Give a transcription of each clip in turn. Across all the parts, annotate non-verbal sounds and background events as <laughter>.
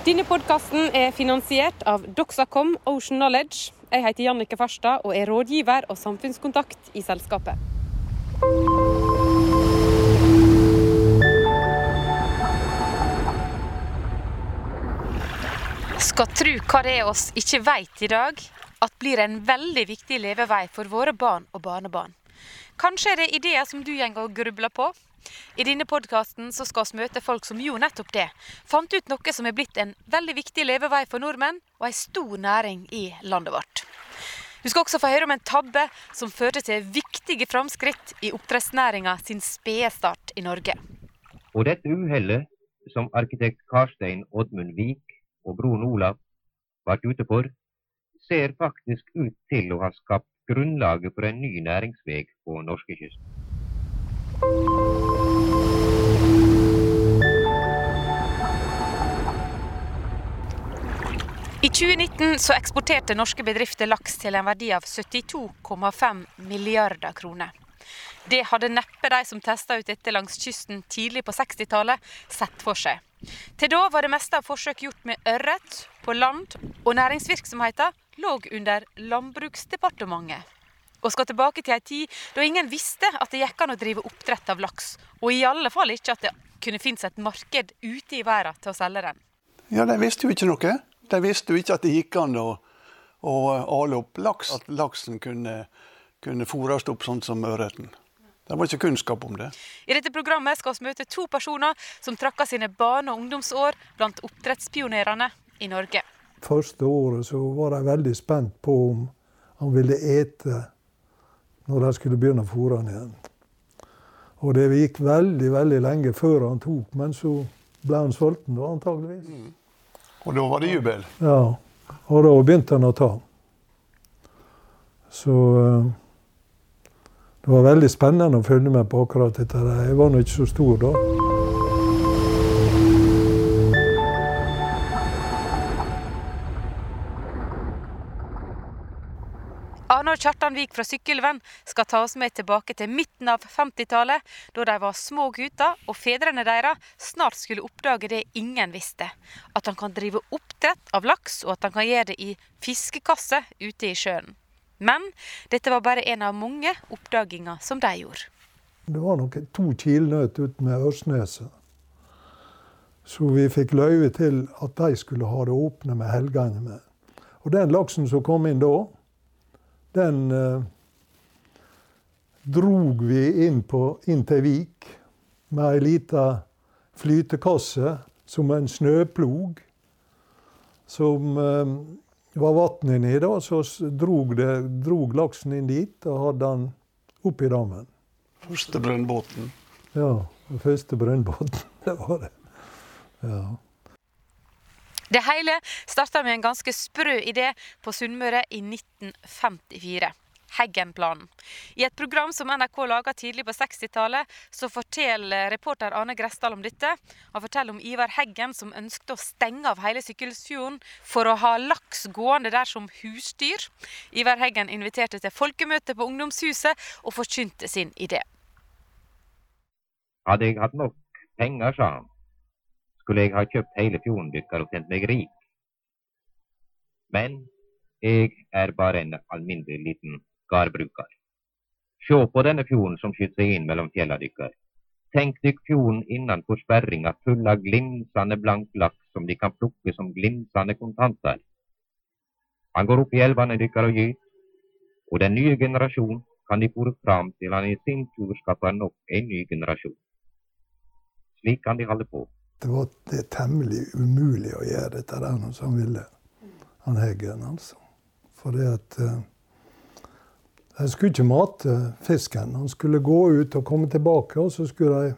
Denne podkasten er finansiert av Doxacom Ocean Knowledge. Jeg heter Jannike Farstad og er rådgiver og samfunnskontakt i selskapet. Skal tru hva det er oss ikke veit i dag, at blir en veldig viktig levevei for våre barn og barnebarn. Kanskje er det ideer som du går og grubler på? I denne podkasten skal vi møte folk som gjorde nettopp det. Fant ut noe som er blitt en veldig viktig levevei for nordmenn, og ei stor næring i landet vårt. Du skal også få høre om en tabbe som førte til viktige framskritt i oppdrettsnæringa sin spede start i Norge. Og dette uhellet som arkitekt Karstein Oddmund Vik og broren Olav ble ute for, ser faktisk ut til å ha skapt grunnlaget for en ny næringsvei på norskekysten. I 2019 så eksporterte norske bedrifter laks til en verdi av 72,5 milliarder kroner. Det hadde neppe de som testa ut dette langs kysten tidlig på 60-tallet, sett for seg. Til da var det meste av forsøk gjort med ørret på land, og næringsvirksomheten lå under Landbruksdepartementet. Og skal tilbake til ei tid da ingen visste at det gikk an å drive oppdrett av laks, og i alle fall ikke at det kunne finnes et marked ute i verden til å selge den. Ja, de visste jo ikke noe. De visste jo ikke at det gikk an å, å ale opp laks. At laksen kunne, kunne fôres opp sånn som ørreten. Det var ikke kunnskap om det. I dette programmet skal vi møte to personer som trakka sine barne- og ungdomsår blant oppdrettspionerene i Norge. Første året så var de veldig spent på om han ville ete når de skulle begynne å fôre han igjen. Og det gikk veldig veldig lenge før han tok, men så ble han sulten da, antageligvis. Mm. Og da var det jubel? Ja. Og da begynte han å ta. Så uh, det var veldig spennende å følge med på akkurat dette. Jeg var nå ikke så stor da. Arne og Kjartan Vik fra Sykkylven skal ta oss med tilbake til midten av 50-tallet, da de var små gutter og fedrene deres snart skulle oppdage det ingen visste. At han kan drive oppdrett av laks, og at han kan gjøre det i fiskekasse ute i sjøen. Men dette var bare en av mange oppdaginger som de gjorde. Det var nok to kilnøtt ut med Ørsneset. Så vi fikk løyve til at de skulle ha det åpne med helgene. Og den laksen som kom inn da, den eh, drog vi inn, på, inn til Vik med ei lita flytekasse som en snøplog. Som eh, var vann inni, da, så drog, det, drog, laksen inn dit og hadde den oppi dammen. Første brønnbåten? Ja, den første brønnbåten. <laughs> Det var det. Ja. Det hele starta med en ganske sprø idé på Sunnmøre i 1954. Heggen-planen. I et program som NRK laga tidlig på 60-tallet, så forteller reporter Arne Gressdal om dette. Han forteller om Ivar Heggen som ønsket å stenge av hele Sykkylvsfjorden for å ha laks gående der som husdyr. Ivar Heggen inviterte til folkemøte på Ungdomshuset og forkynte sin idé. Hadde jeg hatt nok penger, sa han, skulle jeg ha kjøpt hele fjorden og kjent meg rik. Men jeg er bare en alminnelig liten gardbruker. Sjå på denne fjorden som skyter seg inn mellom fjella deres. Tenk dykk fjorden innanfor sperringa full av glinsende blank laks som de kan plukke som glinsende kontanter. Han går opp i elvene deres og gyter, og den nye generasjonen kan de fòre fram til han i sin tur skaper nok en ny generasjon. Slik kan de holde på. Det var det temmelig umulig å gjøre dette der noe som ville, han Heggen, altså. Det at uh, De skulle ikke mate fisken. Han skulle gå ut og komme tilbake, og så skulle de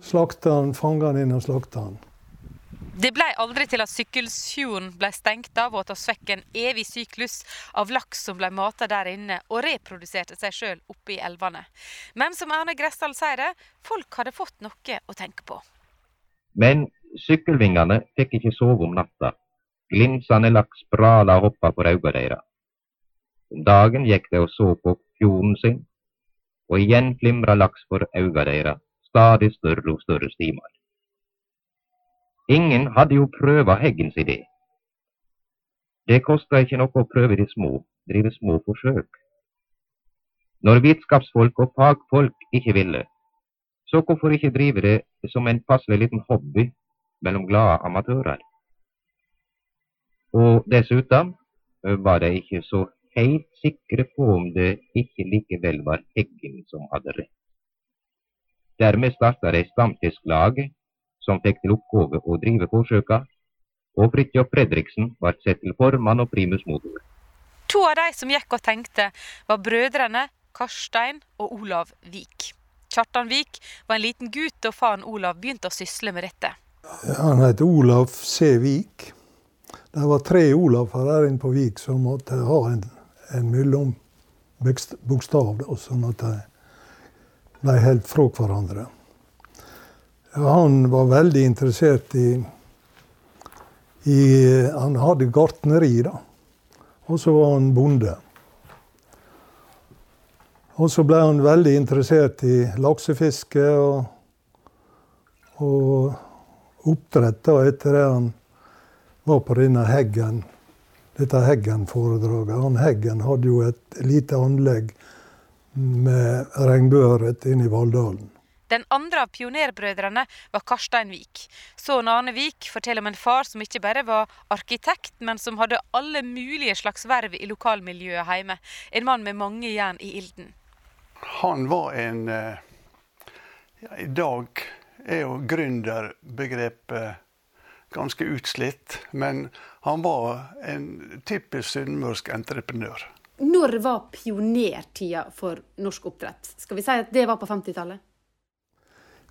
slakte han, fange han inn og slakte han. Det ble aldri til at Sykkylfjorden ble stengt av, og at vi fikk en evig syklus av laks som ble mata der inne og reproduserte seg sjøl oppe i elvene. Men som Erne Gressdal sier det, folk hadde fått noe å tenke på. Men sykkelvingene fikk ikke sove om natta. Glinsende laks brala og hoppa for auga deres. Om dagen gikk de og så på fjorden sin, og igjen flimra laks for auga deres, stadig større og større stimer. Ingen hadde jo prøva Heggens idé. Det kosta ikke noe å prøve de små, drive små forsøk. Når vitenskapsfolk og fagfolk ikke ville, så hvorfor ikke drive det som en passelig liten hobby mellom glade amatører? Og dessuten var de ikke så helt sikre på om det ikke likevel var Heggen som hadde rett. Dermed starta de stamfisklag som fikk til oppgave å drive forsøka, og Fridtjof Fredriksen ble sett til formann og primus motor. To av de som gikk og tenkte, var brødrene Karstein og Olav Vik. Kjartan Vik var en liten gutt da faren Olav begynte å sysle med dette. Han het Olav C. Vik. Det var tre Olav her inne på Vik som måtte ha en, en mellombokstav, sånn at de ble helt fra hverandre. Han var veldig interessert i, i Han hadde gartneri, da. Og så var han bonde. Og så ble han veldig interessert i laksefiske og, og oppdrett da, etter det han var på denne Heggen, dette Heggen-foredraget. Han Heggen hadde jo et lite anlegg med regnbueørret inne i Valldalen. Den andre av pionerbrødrene var Karstein Vik. Sønnen Arne Vik forteller om en far som ikke bare var arkitekt, men som hadde alle mulige slags verv i lokalmiljøet hjemme. En mann med mange jern i ilden. Han var en ja, I dag er jo gründerbegrepet ganske utslitt, men han var en typisk sunnmørsk entreprenør. Når var pionertida for norsk oppdrett? Skal vi si at det var på 50-tallet?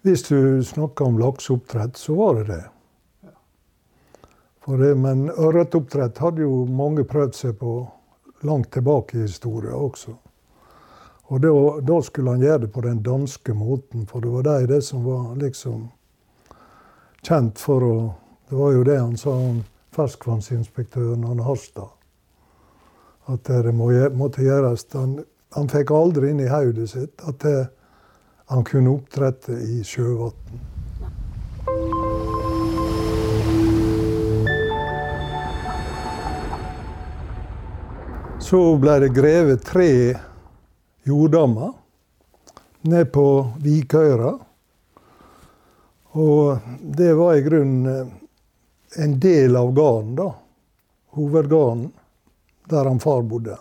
Hvis du snakker om lakseoppdrett, så var det det. det men ørretoppdrett hadde jo mange prøvd seg på langt tilbake i historien også. Og da, da, skulle han gjøre det på den danske måten, for det var de det som var liksom kjent for å Det var jo det han sa om ferskvannsinspektøren han Harstad. At det må, måtte gjøres. Han, han fikk aldri inn i hodet sitt at det han kunne oppdrette i sjøvann. Så ble det grevet tre jorddammer ned på Vikøyra. Og det var i grunnen en del av gården, da. Hovedgården der han far bodde.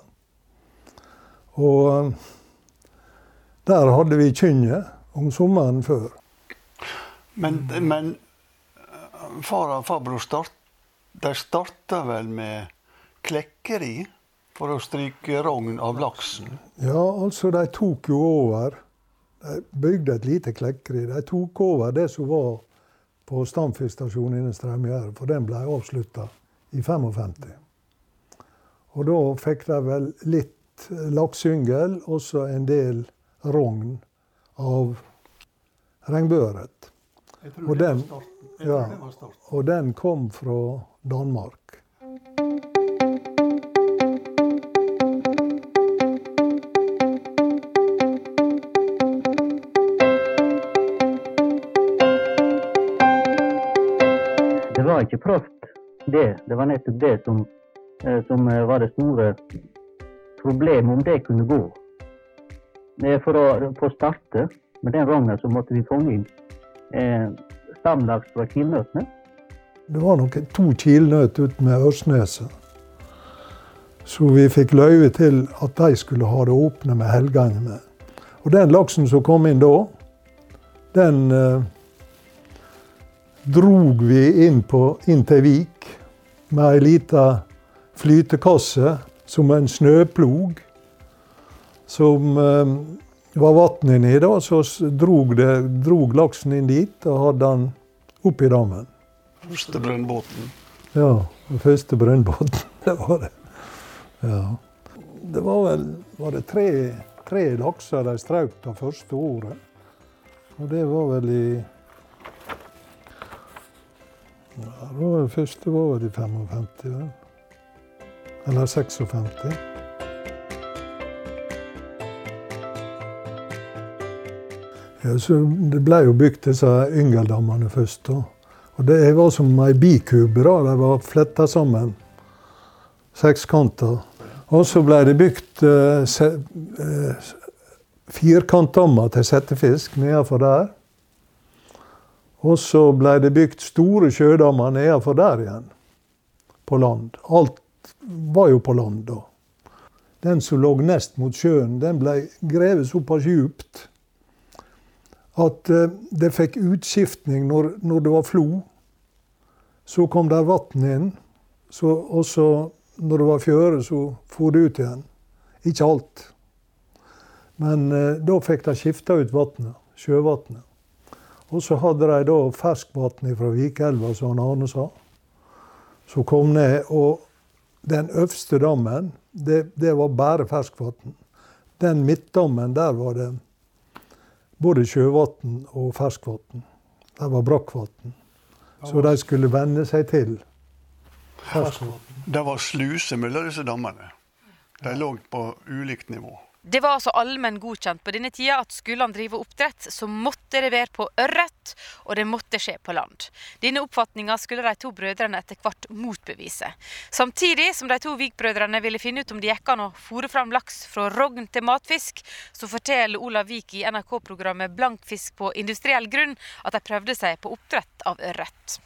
Og der hadde vi kynnet om sommeren før. Men, men far og farbror start, de starta vel med klekkeri for å stryke rogn av laksen? Ja, altså de tok jo over. De bygde et lite klekkeri. De tok over det som var på Stamfiskstasjonen innen Straumgjerde, for den ble avslutta i 55. Og da fikk de vel litt lakseyngel, også en del rogn av regnbueørret. Og, den, ja, og den kom fra Danmark. Det var ikke proft, det. Det var nettopp det som, eh, som var det store problemet, om det kunne gå. For å få starte med den rogna så måtte vi fange inn eh, stamlaks fra kilnøttene. Det var nok to kilnøtt ute med Ørsneset. Så vi fikk løyve til at de skulle ha det åpne med helgene. Og den laksen som kom inn da, den eh, drog vi inn, på, inn til Vik med ei lita flytekasse som en snøplog som eh, var vann inni. da, Så drog, det, drog, laksen inn dit og hadde den opp i dammen. Første brønnbåten? Ja, den første brønnbåten. <laughs> Det var det. Ja. Det var vel var det tre, tre lakser de strøk det første året. Og det var vel i ja, det var første var vel i 55, eller 56. Ja, det ble jo bygd disse yngeldammene først. Da. Og Det var som ei bikube. da, De var fletta sammen. Sekskanter. Og så ble det bygd eh, eh, firkantdammer til settefisk nedenfor der. Og så ble det bygd store sjødammer nedenfor der igjen, på land. Alt var jo på land da. Den som lå nest mot sjøen, den ble grevet såpass djupt at eh, det fikk utskiftning når, når det var flo. Så kom der vann inn. Så, og så når det var fjøre, så for det ut igjen. Ikke alt. Men eh, da fikk de skifta ut vannet. Sjøvannet. Og så hadde de da ferskvann fra Vikelva, som Arne sa. Som kom ned. Og den øverste dammen, det, det var bare ferskvann. Den midtdammen, der var det både sjøvann og ferskvann. Det var brakkvann. Så de skulle venne seg til ferskvann. Det var sluser mellom disse dammene. De lå på ulikt nivå. Det var altså allmenn godkjent på denne tida at skulle han drive oppdrett, så måtte det være på ørret, og det måtte skje på land. Denne oppfatninga skulle de to brødrene etter hvert motbevise. Samtidig som de to Vik-brødrene ville finne ut om det gikk an å fòre fram laks fra rogn til matfisk, så forteller Olav Vik i NRK-programmet 'Blankfisk på industriell grunn at de prøvde seg på oppdrett av ørret.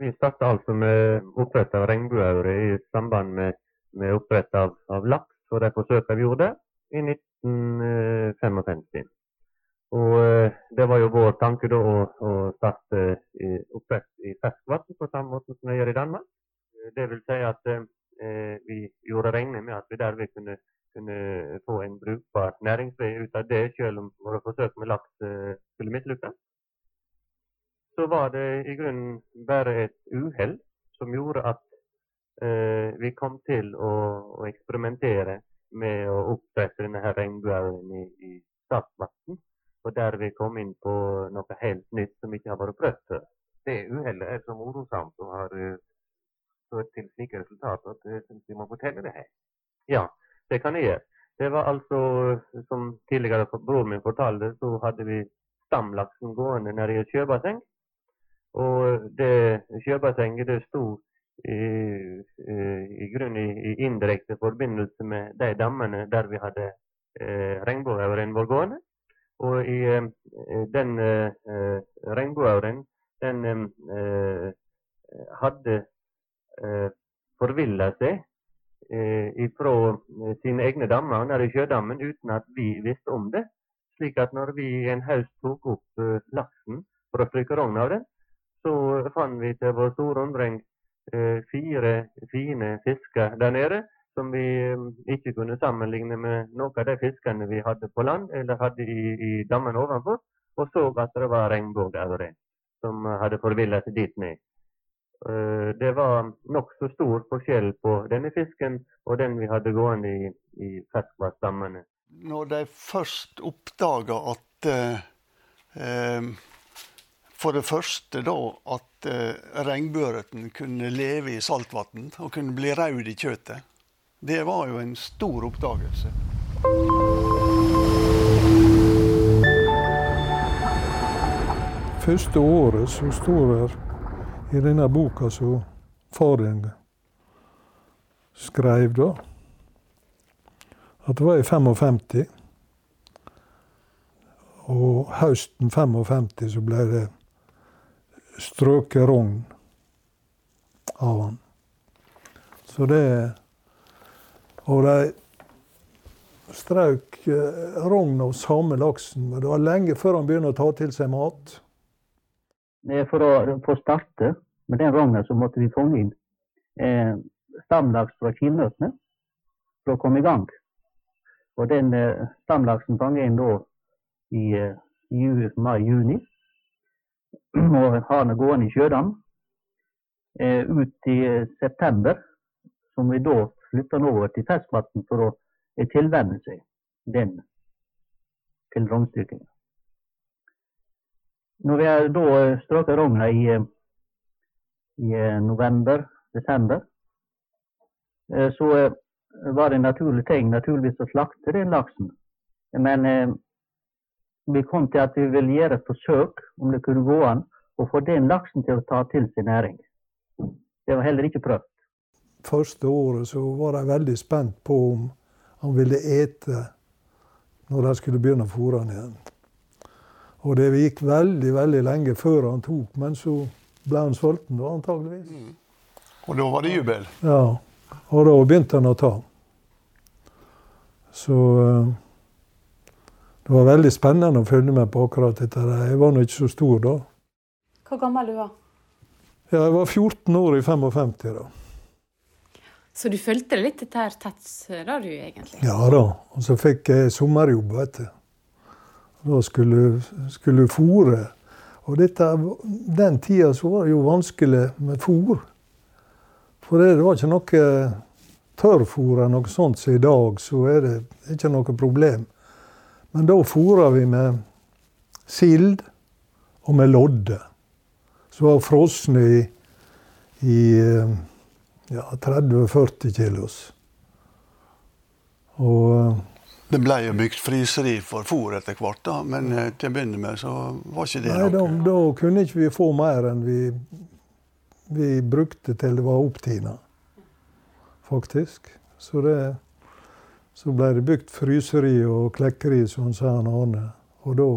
Vi starta altså med oppdrett av regnbueaure i samband med, med oppdrett av, av, laks og de forsøkene vi gjorde i 1955. Og eh, Det var jo vår tanke da å, å starte oppvekst i ferskvann på samme måte som de gjør i Danmark. Det vil si at eh, vi gjorde regnet med at vi derved kunne, kunne få en brukbar næringsvei ut av det, selv om våre forsøk med laks eh, skulle mislykkes så var det i grunnen bare et uhell som gjorde at eh, vi kom til å, å, eksperimentere med å oppdrette denne her regnbueøyen i, i saltvann. Og vi kom inn på noe helt nytt som ikke har vært prøvd før. Det uhellet er så morosamt og har uh, ført til slike resultater at jeg syns vi må fortelle det her. Ja, det kan jeg gjøre. Det var altså, som tidligere broren min fortalte, så hadde vi stamlaksen gående nede i et sjøbasseng. Og det sjøbassenget det sto i, i grunn i, indirekte forbindelse med de dammene der vi hadde eh, regnbueauren vår gående. Og i eh, den eh, regnbueauren, den eh, hadde eh, forvilla seg eh, fra sine egne dammer nede i sjødammen uten at vi visste om det. Slik at når vi en høst tok opp eh, laksen for å stryke rogn av den, så fant vi til vår store eh, fire fine fisker der nede som vi eh, ikke kunne sammenligne med noen av de fiskene vi hadde på land eller hadde i, i dammen ovenfor, og så at det var regnbueaure som hadde forvilla seg dit ned. Eh, det var nokså stor forskjell på denne fisken og den vi hadde gående i, i ferskvannsdammene. Når de først oppdaga at eh, for det første da at eh, regnbueørreten kunne leve i saltvann og kunne bli rød i kjøttet. Det var jo en stor oppdagelse. Første året som står her i denne boka som faren skrev da, at det var i 55. Og høsten 55 så ble det strøket rogn av han. Så det Og de strøk eh, rogn av samme laksen. Men det var lenge før han begynte å ta til seg mat. For å få starte med den rognen så måtte vi fange inn eh, stamlaks fra Kinnøttene for å komme i gang. Og den eh, stamlaksen fanget inn da i eh, mai-juni og har den gående i sjødam eh, ut i september, som vi da flytter over til ferskvann for å eh, tilvenne seg den til rognstykkinga. Når vi har da eh, strøket rogna i, eh, i november-desember, så var det en naturlig ting naturligvis å slakte den laksen. Men vi kom til at vi ville gjøre et forsøk, om det kunne gå an, å få den laksen til å ta til seg næring. Det var heller ikke prøvd. Første året så var de veldig spent på om han ville ete når de skulle begynne å fôre han igjen. Og det gikk veldig veldig lenge før han tok, men så ble han sulten da, antageligvis. Og da var det jubel. Ja, og da begynte han å ta. Så eh, det var veldig spennende å følge med på akkurat dette. Jeg var nå ikke så stor da. Hvor gammel du var Ja, jeg var 14 år i 55 da. Så du fulgte litt dette her tett, da du egentlig? Ja da. Og så fikk jeg sommerjobb, vet du. Da skulle skulle fôre. Og dette, den tida så var det jo vanskelig med fôr. For det, det var ikke noe tørrfôr eller noe sånt som i dag, så er det ikke noe problem. Men da fôra vi med sild og med lodde. Som var frosne i, i ja, 30-40 kilos. Og eh, Det ble jo bygd fryseri for fôr etter hvert, da, men eh, til å begynne med så var ikke det Nei, da, da kunne ikke vi få mer enn vi, vi brukte til det var opptina, faktisk. Så, det, så ble det bygd fryseri og klekkeri, som han sa han Arne. Og da,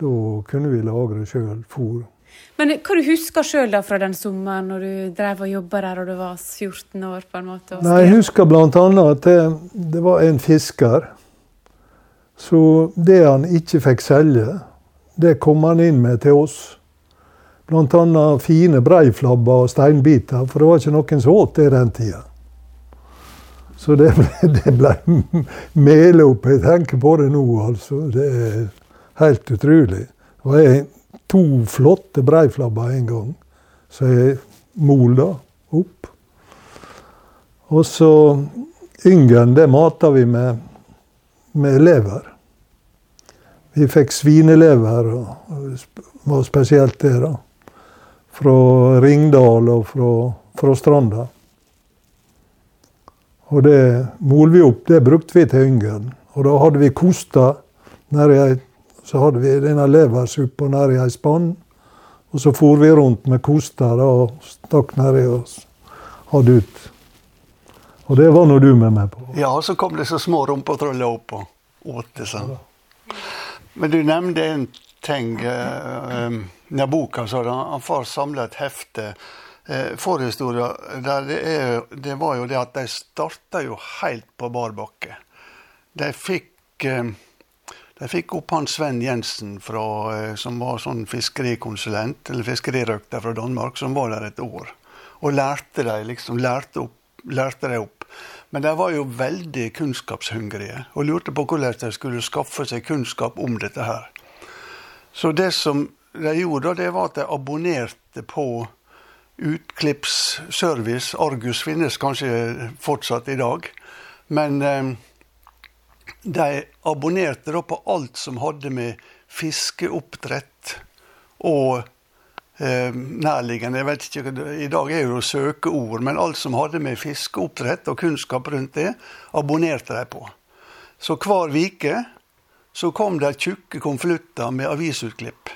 da kunne vi lagre sjøl fôr. Men hva du husker sjøl fra den sommeren når du drev og jobba der og du var 14 år? på en måte? Nei, jeg husker bl.a. at det, det var en fisker. Så det han ikke fikk selge, det kom han inn med til oss. Bl.a. fine breiflabber og steinbiter, for det var ikke noen som åt det den tida. Så det ble, <laughs> det ble mele opp. Jeg tenker på det nå, altså. Det er helt utrolig. Det var to flotte breiflabber en gang, så jeg molda opp. Og så yngelen, det mata vi med, med lever. Vi fikk svinelever, og var spesielt det, da. Fra Ringdal og fra, fra Stranda. Og det mol vi opp, det brukte vi til yngelen. Og da hadde vi kosta Så hadde vi denne leversuppa nedi ei spann. Og så for vi rundt med kosta og stakk nedi og hadde ut. Og det var nå du med meg på. Ja, og så kom det så små rumpetroller opp og åt det sånn. Men du nevnte en ting. Eh, um, ja, boka, så da, han far samla et hefte. Eh, Forhistoria der det, er, det var jo det at de starta jo helt på bar bakke. De fikk eh, de fikk opp han Sven Jensen, fra, eh, som var sånn fiskerikonsulent, eller fiskerirøkter fra Danmark, som var der et år. Og lærte de liksom, lærte, opp, lærte de opp. Men de var jo veldig kunnskapshungrige, og lurte på hvordan de skulle skaffe seg kunnskap om dette her. Så det som de gjorde, det var at de abonnerte på Utklippsservice. Argus finnes kanskje fortsatt i dag. Men eh, de abonnerte da på alt som hadde med fiskeoppdrett og eh, nærliggende jeg vet ikke, I dag er jo søkeord, men alt som hadde med fiskeoppdrett og kunnskap rundt det, abonnerte de på. Så hver uke så kom det tjukke konvolutter med avisutklipp.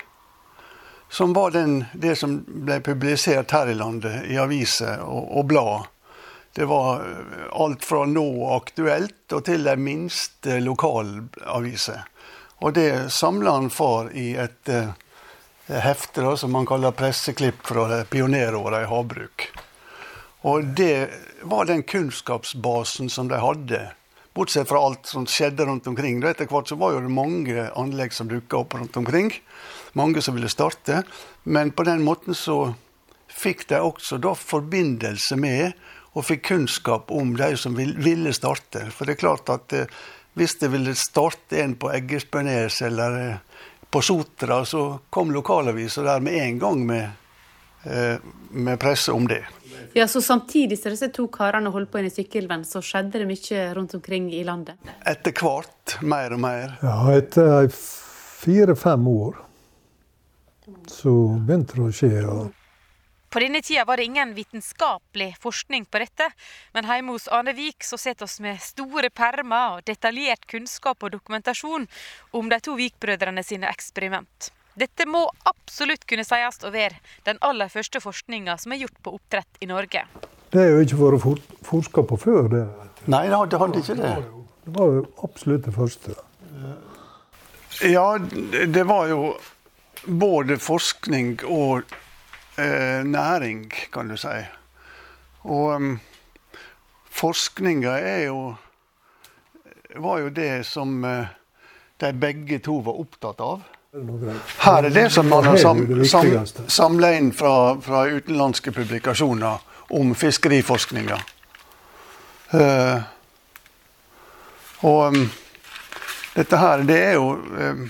Som var den, det som ble publisert her i landet, i aviser og, og blad. Det var eh, alt fra Nå Aktuelt og til de minste lokalaviser. Og det samla han far i et eh, hefte da, som man kaller presseklipp fra pioneråra i havbruk. Og det var den kunnskapsbasen som de hadde. Bortsett fra alt som skjedde rundt omkring. Etter hvert så var det mange anlegg som dukka opp rundt omkring. Mange som ville starte. Men på den måten så fikk de også da forbindelse med og fikk kunnskap om de som ville starte. For det er klart at eh, hvis det ville starte en på Eggesbønes eller eh, på Sotra, så kom lokalavisa der med en gang med, eh, med presse om det. Ja, så Samtidig som disse to karene holdt på i Sykkylven, så skjedde det mye rundt omkring i landet. Etter hvert mer og mer. Ja, etter fire-fem år så begynte det å skje. Ja. På denne tida var det ingen vitenskapelig forskning på dette, men hjemme hos Ane Vik så sitter oss med store permer og detaljert kunnskap og dokumentasjon om de to Vik-brødrene sine eksperiment. Dette må absolutt kunne sies å være den aller første forskninga som er gjort på oppdrett i Norge. Det har jo ikke vært for, forska på før. det. Nei, det hadde ikke det. Det var jo absolutt det første. Ja, det var jo både forskning og eh, næring, kan du si. Og um, forskninga er jo var jo det som eh, de begge to var opptatt av. Her er det som man har sam, sam, samla inn fra, fra, utenlandske publikasjoner om fiskeriforskninga. Uh, og um, dette her, det er jo um,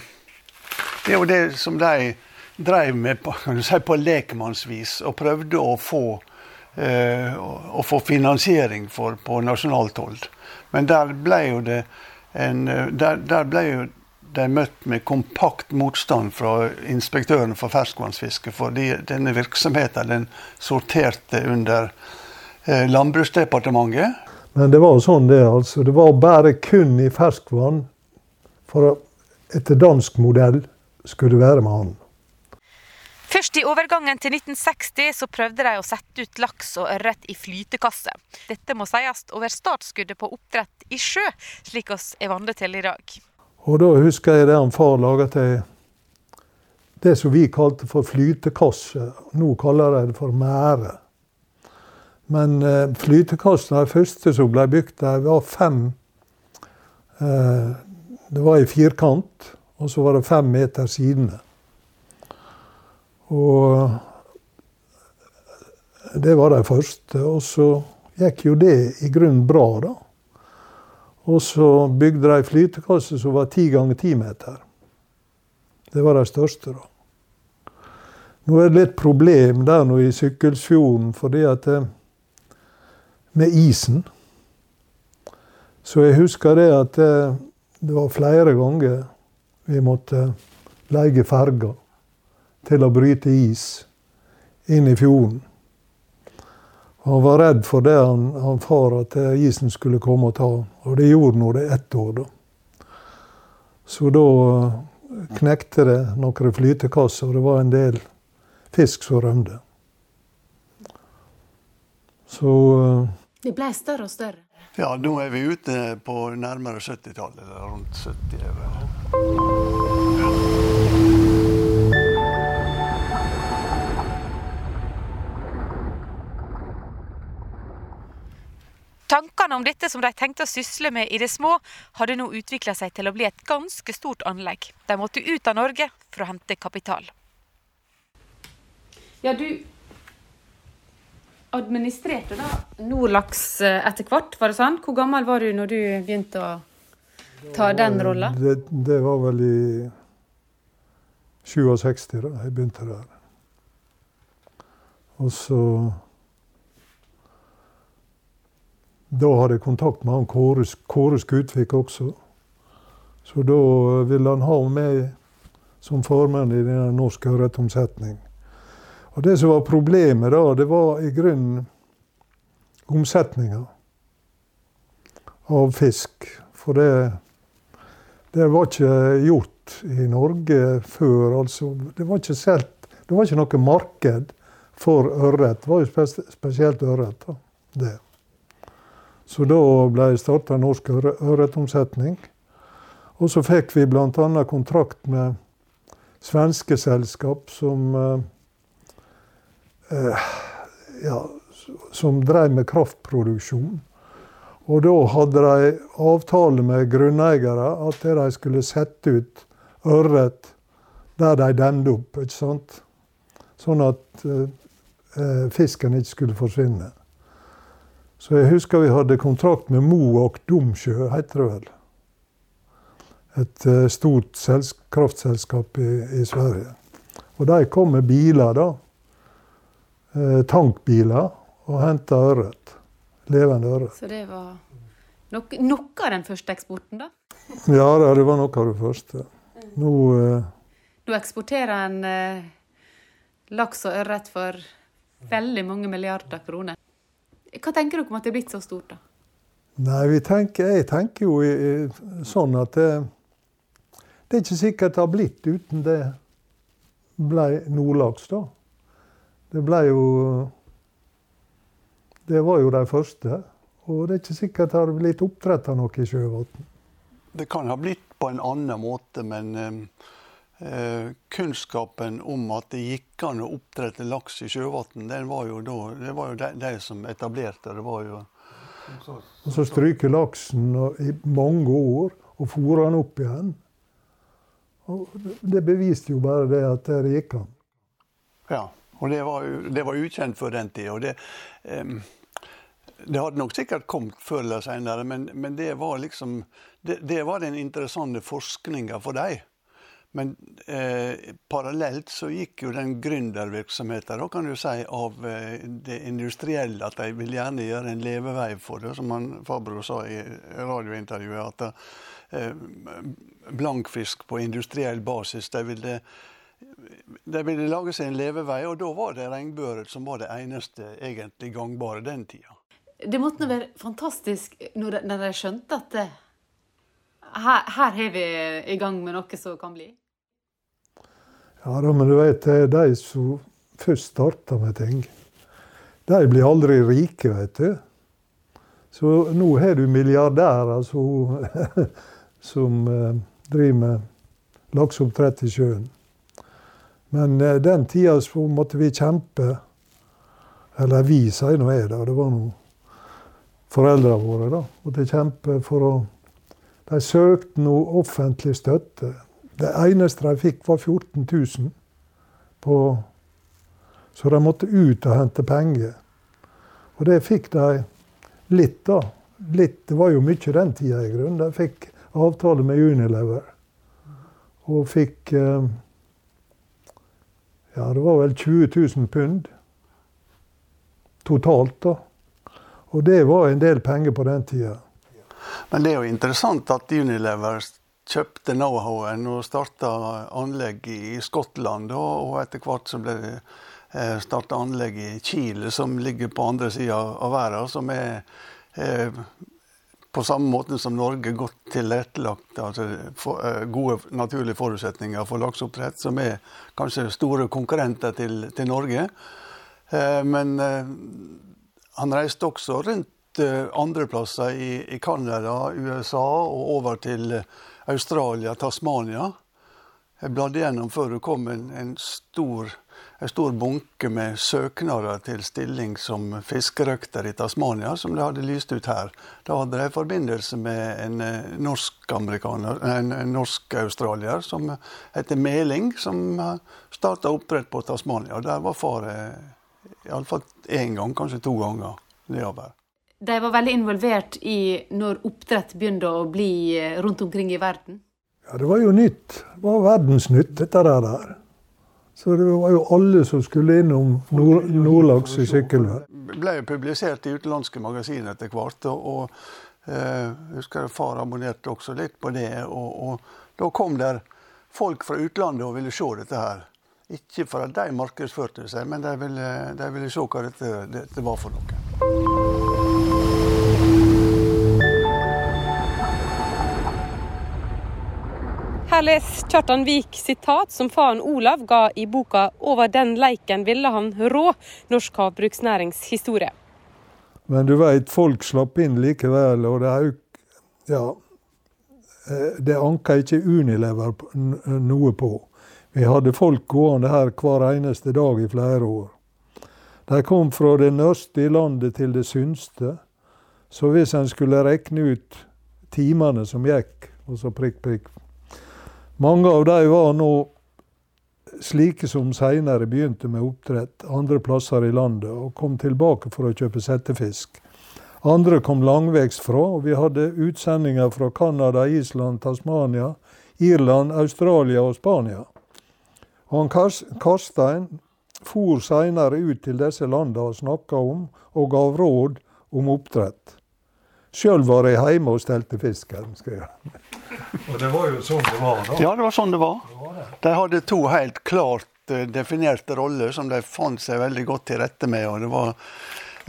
Det er jo det som de drev med på, si, på lekmannsvis, og prøvde å få, eh, å få finansiering for på nasjonalt hold. Men der ble jo det en, der, der ble jo de møtt med kompakt motstand fra inspektøren for ferskvannsfiske. Fordi denne virksomheten den sorterte under eh, Landbruksdepartementet. Men det var sånn det, altså. Det var bare kun i ferskvann. For etter dansk modell skulle være med han. Først i overgangen til 1960 så prøvde de å sette ut laks og ørret i flytekasse. Dette må sies over startskuddet på oppdrett i sjø, slik oss er vant til i dag. Og da husker jeg det han far laga til det som vi kalte for flytekasse. Nå kaller de det for mære. Men eh, flytekassene, de første som ble bygd, de var fem eh, Det var i firkant, og så var det fem meter sidene. Og det var de første. Og så gikk jo det i grunnen bra, da. Og så bygde de flytekasse som var ti ganger ti meter. Det var de største, da. Nå er det litt problem der nå i sykkelsfjorden, fordi at eh, med isen Så jeg husker det at eh, det var flere ganger vi måtte leie ferger til å bryte is inn i fjorden. Han var redd for det, han, han far, at isen skulle komme og ta Og det gjorde nå det ett år, da. Så da knekte det noen flytekasser, og det var en del fisk som rømte. Så eh, Det ble større og større? Ja, nå er vi ute på nærmere 70-tallet. Eller rundt 70. Tankene om dette som de tenkte å sysle med i det små, hadde nå utvikla seg til å bli et ganske stort anlegg. De måtte ut av Norge for å hente kapital. Ja, du administrerte da Nordlaks eh, etter hvert, var det sånn? Hvor gammel var du når du begynte å ta den rolla? Det, det, var vel i 67 da jeg begynte der. Og så Da hadde jeg kontakt med han Kåre, Kåre Skutvik også. Så da ville han ha meg som formann i den norske ørretomsetning. Og det som var problemet da, det var i grunnen omsetninga av fisk. For det, det var ikke gjort i Norge før. Altså, det var ikke selv, det var ikke noe marked for ørret. Det var jo spesielt ørret. det. Så da ble det starta norsk ørretomsetning. Og så fikk vi bl.a. kontrakt med svenske selskap som eh, eh, ja, som drev med kraftproduksjon. Og da hadde de avtale med grunneiere at de skulle sette ut ørret der de demde opp. ikke sant? Sånn at eh, eh fisken ikke skulle forsvinne. Så jeg husker vi hadde kontrakt med Moak Domsjø, heter det vel. Et eh, stort kraftselskap i, i, Sverige. Og de kom med biler, da. Eh, tankbiler. Og henta ørret. Levende øre. Så det var noe, noe av den første eksporten, da? ja, det var noe av det første. Nå eh, Nå eksporterer en laks og ørret for veldig mange milliarder kroner. Hva tenker dere om at det er blitt så stort, da? Nei, tenker, Jeg tenker jo i, i, sånn at det, det, er ikke sikkert det har blitt uten det. ble nordlaks, da. Det ble jo Det var jo de første. Og det er ikke sikkert det har blitt oppdretta noe i sjøvann. Det kan ha blitt på en annen måte, men eh, kunnskapen om at det gikk an å oppdrette laks i sjøvann, det var jo, da, det var jo de, de, som etablerte det. var jo... Og så stryker laksen i mange år og fôrer den opp igjen. Og det beviste jo bare det at det gikk an. Ja, og det var, det var ukjent før den tid. Og det, um, det hadde nok sikkert kommet før eller senere, men, men det var liksom det, det, var den interessante forskninga for dem. Men eh, parallelt så gikk jo den gründervirksomheten kan du si, av eh, det industrielle. At de vil gjerne gjøre en levevei for det, som han Fabro sa i radiointervjuet. at eh, Blankfisk på industriell basis. De ville, de ville lage seg en levevei, og da var det regnbøret som var det eneste egentlig gangbare den tida. Det måtte være fantastisk når de, skjønte at det, her, her er vi i gang med noe som kan bli? Ja da, men du vet, det er de som først starter med ting. De blir aldri rike, vet du. Så nå har du milliardærer som, <laughs> som uh, driver med lakseoppdrett i sjøen. Men uh, den tida så måtte vi kjempe. Eller vi, sier nå jeg, da. Det var nå foreldrene våre, da. Og de kjemper for å De søkte noe offentlig støtte det eneste de fikk, var 14 000. På, så de måtte ut og hente penger. Og det fikk de litt, da. Litt, det var jo mye den tida, i grunnen. De fikk avtale med Unilever. Og fikk eh, Ja, det var vel 20 000 pund totalt, da. Og det var en del penger på den tida. Men det er jo interessant at Unilever kjøpte know-howen og starta anlegg i Skottland. Og etter hvert så ble det eh, starta anlegg i Chile, som ligger på andre sida av verden. Som er er på samme måte som Norge godt tilrettelagt. altså for, Gode naturlige forutsetninger for lakseoppdrett, som er kanskje store konkurrenter til, til Norge. Men han reiste også rundt andre plasser i Canada, USA og over til Australia, Tasmania. Jeg bladde gjennom før det kom en, en, stor, en, stor, bunke med søknader til stilling som fiskerøkter i Tasmania, som de hadde lyst ut her. Da hadde de forbindelse med en eh, norsk-amerikaner, en, en norsk-australier som heter Meling, som starta oppdrett på Tasmania. Der var far eh, iallfall én gang, kanskje to ganger nedover de var veldig involvert i når oppdrett begynte å bli eh, rundt omkring i verden? Ja, det var jo nytt. Det var verdensnytt, dette der. Så det var jo alle som skulle innom nord Nordlaks i sykkelvær. Ble jo publisert i utenlandske magasiner etter hvert. og, og eh, husker Far abonnerte også litt på det. Og, og, da kom der folk fra utlandet og ville se dette her. Ikke for at de markedsførte seg, men de ville, de ville se hva dette, dette var for noe. Her les Kjartan Vik sitat som faren Olav ga i boka 'Over den leiken ville han rå', norsk havbruksnærings historie. Men du veit, folk slapp inn likevel, og det er jo Ja. Eh, det anka ikke Unilever noe på. Vi hadde folk gående her hver eneste dag i flere år. De kom fra det nørste i landet til det synste. Så hvis en skulle regne ut timene som gikk, og så prikk, prikk, mange av dem var nå slike som seinere begynte med oppdrett andre plasser i landet, og kom tilbake for å kjøpe settefisk. Andre kom langveis fra, og vi hadde utsendinger fra Canada, Island, Tasmania, Irland, Australia og Spania. Og han Karstein for seinere ut til disse landene og snakka om og gav råd om oppdrett. Sjøl var jeg hjemme og stelte fisken. skrev han. Og det var jo sånn det var da? Ja, det var sånn det var. De hadde to helt klart eh, definerte roller som de fant seg veldig godt til rette med. og Det var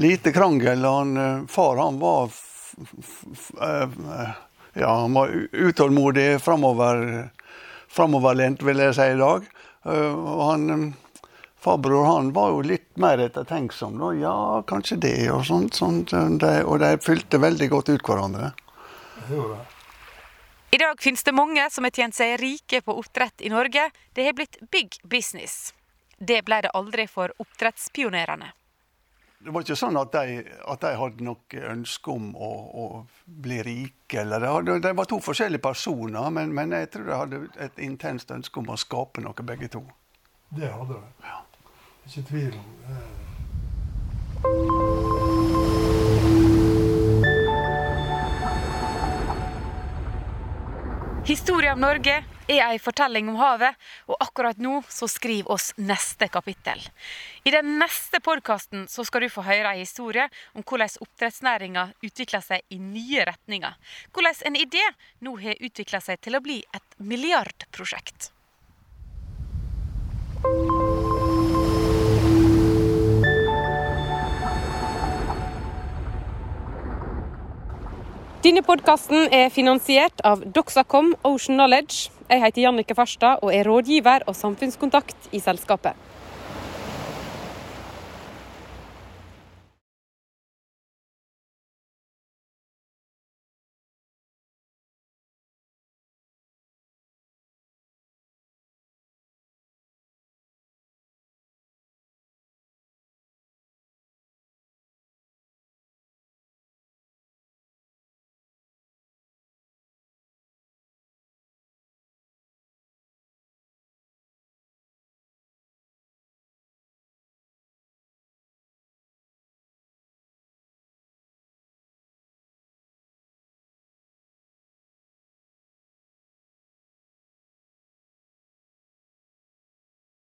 lite krangel. Han, eh, far han var eh, ja, han var utålmodig, framoverlent, vil jeg si i dag. Eh, og han, farbror han var jo litt mer ettertenksom. Da. Ja, kanskje det, og sånt. sånt de, og de fylte veldig godt ut hverandre. I dag finnes det mange som har tjent seg rike på oppdrett i Norge. Det har blitt big business. Det ble det aldri for oppdrettspionerene. Det var ikke sånn at de, at de hadde noe ønske om å, å bli rike. Eller det, hadde, det, var to forskjellige personer, men, men, jeg tror de hadde et intenst ønske om å skape noe, begge to. Det hadde de. Ja. Ikke tvil om det. Historia om Norge er ei fortelling om havet, og akkurat nå så skriver oss neste kapittel. I den neste podkasten skal du få høre ei historie om hvordan oppdrettsnæringa utvikler seg i nye retninger. Hvordan en idé nå har utvikla seg til å bli et milliardprosjekt. Denne podkasten er finansiert av Doxacom Ocean Knowledge. Jeg heter Jannike Farstad og er rådgiver og samfunnskontakt i selskapet.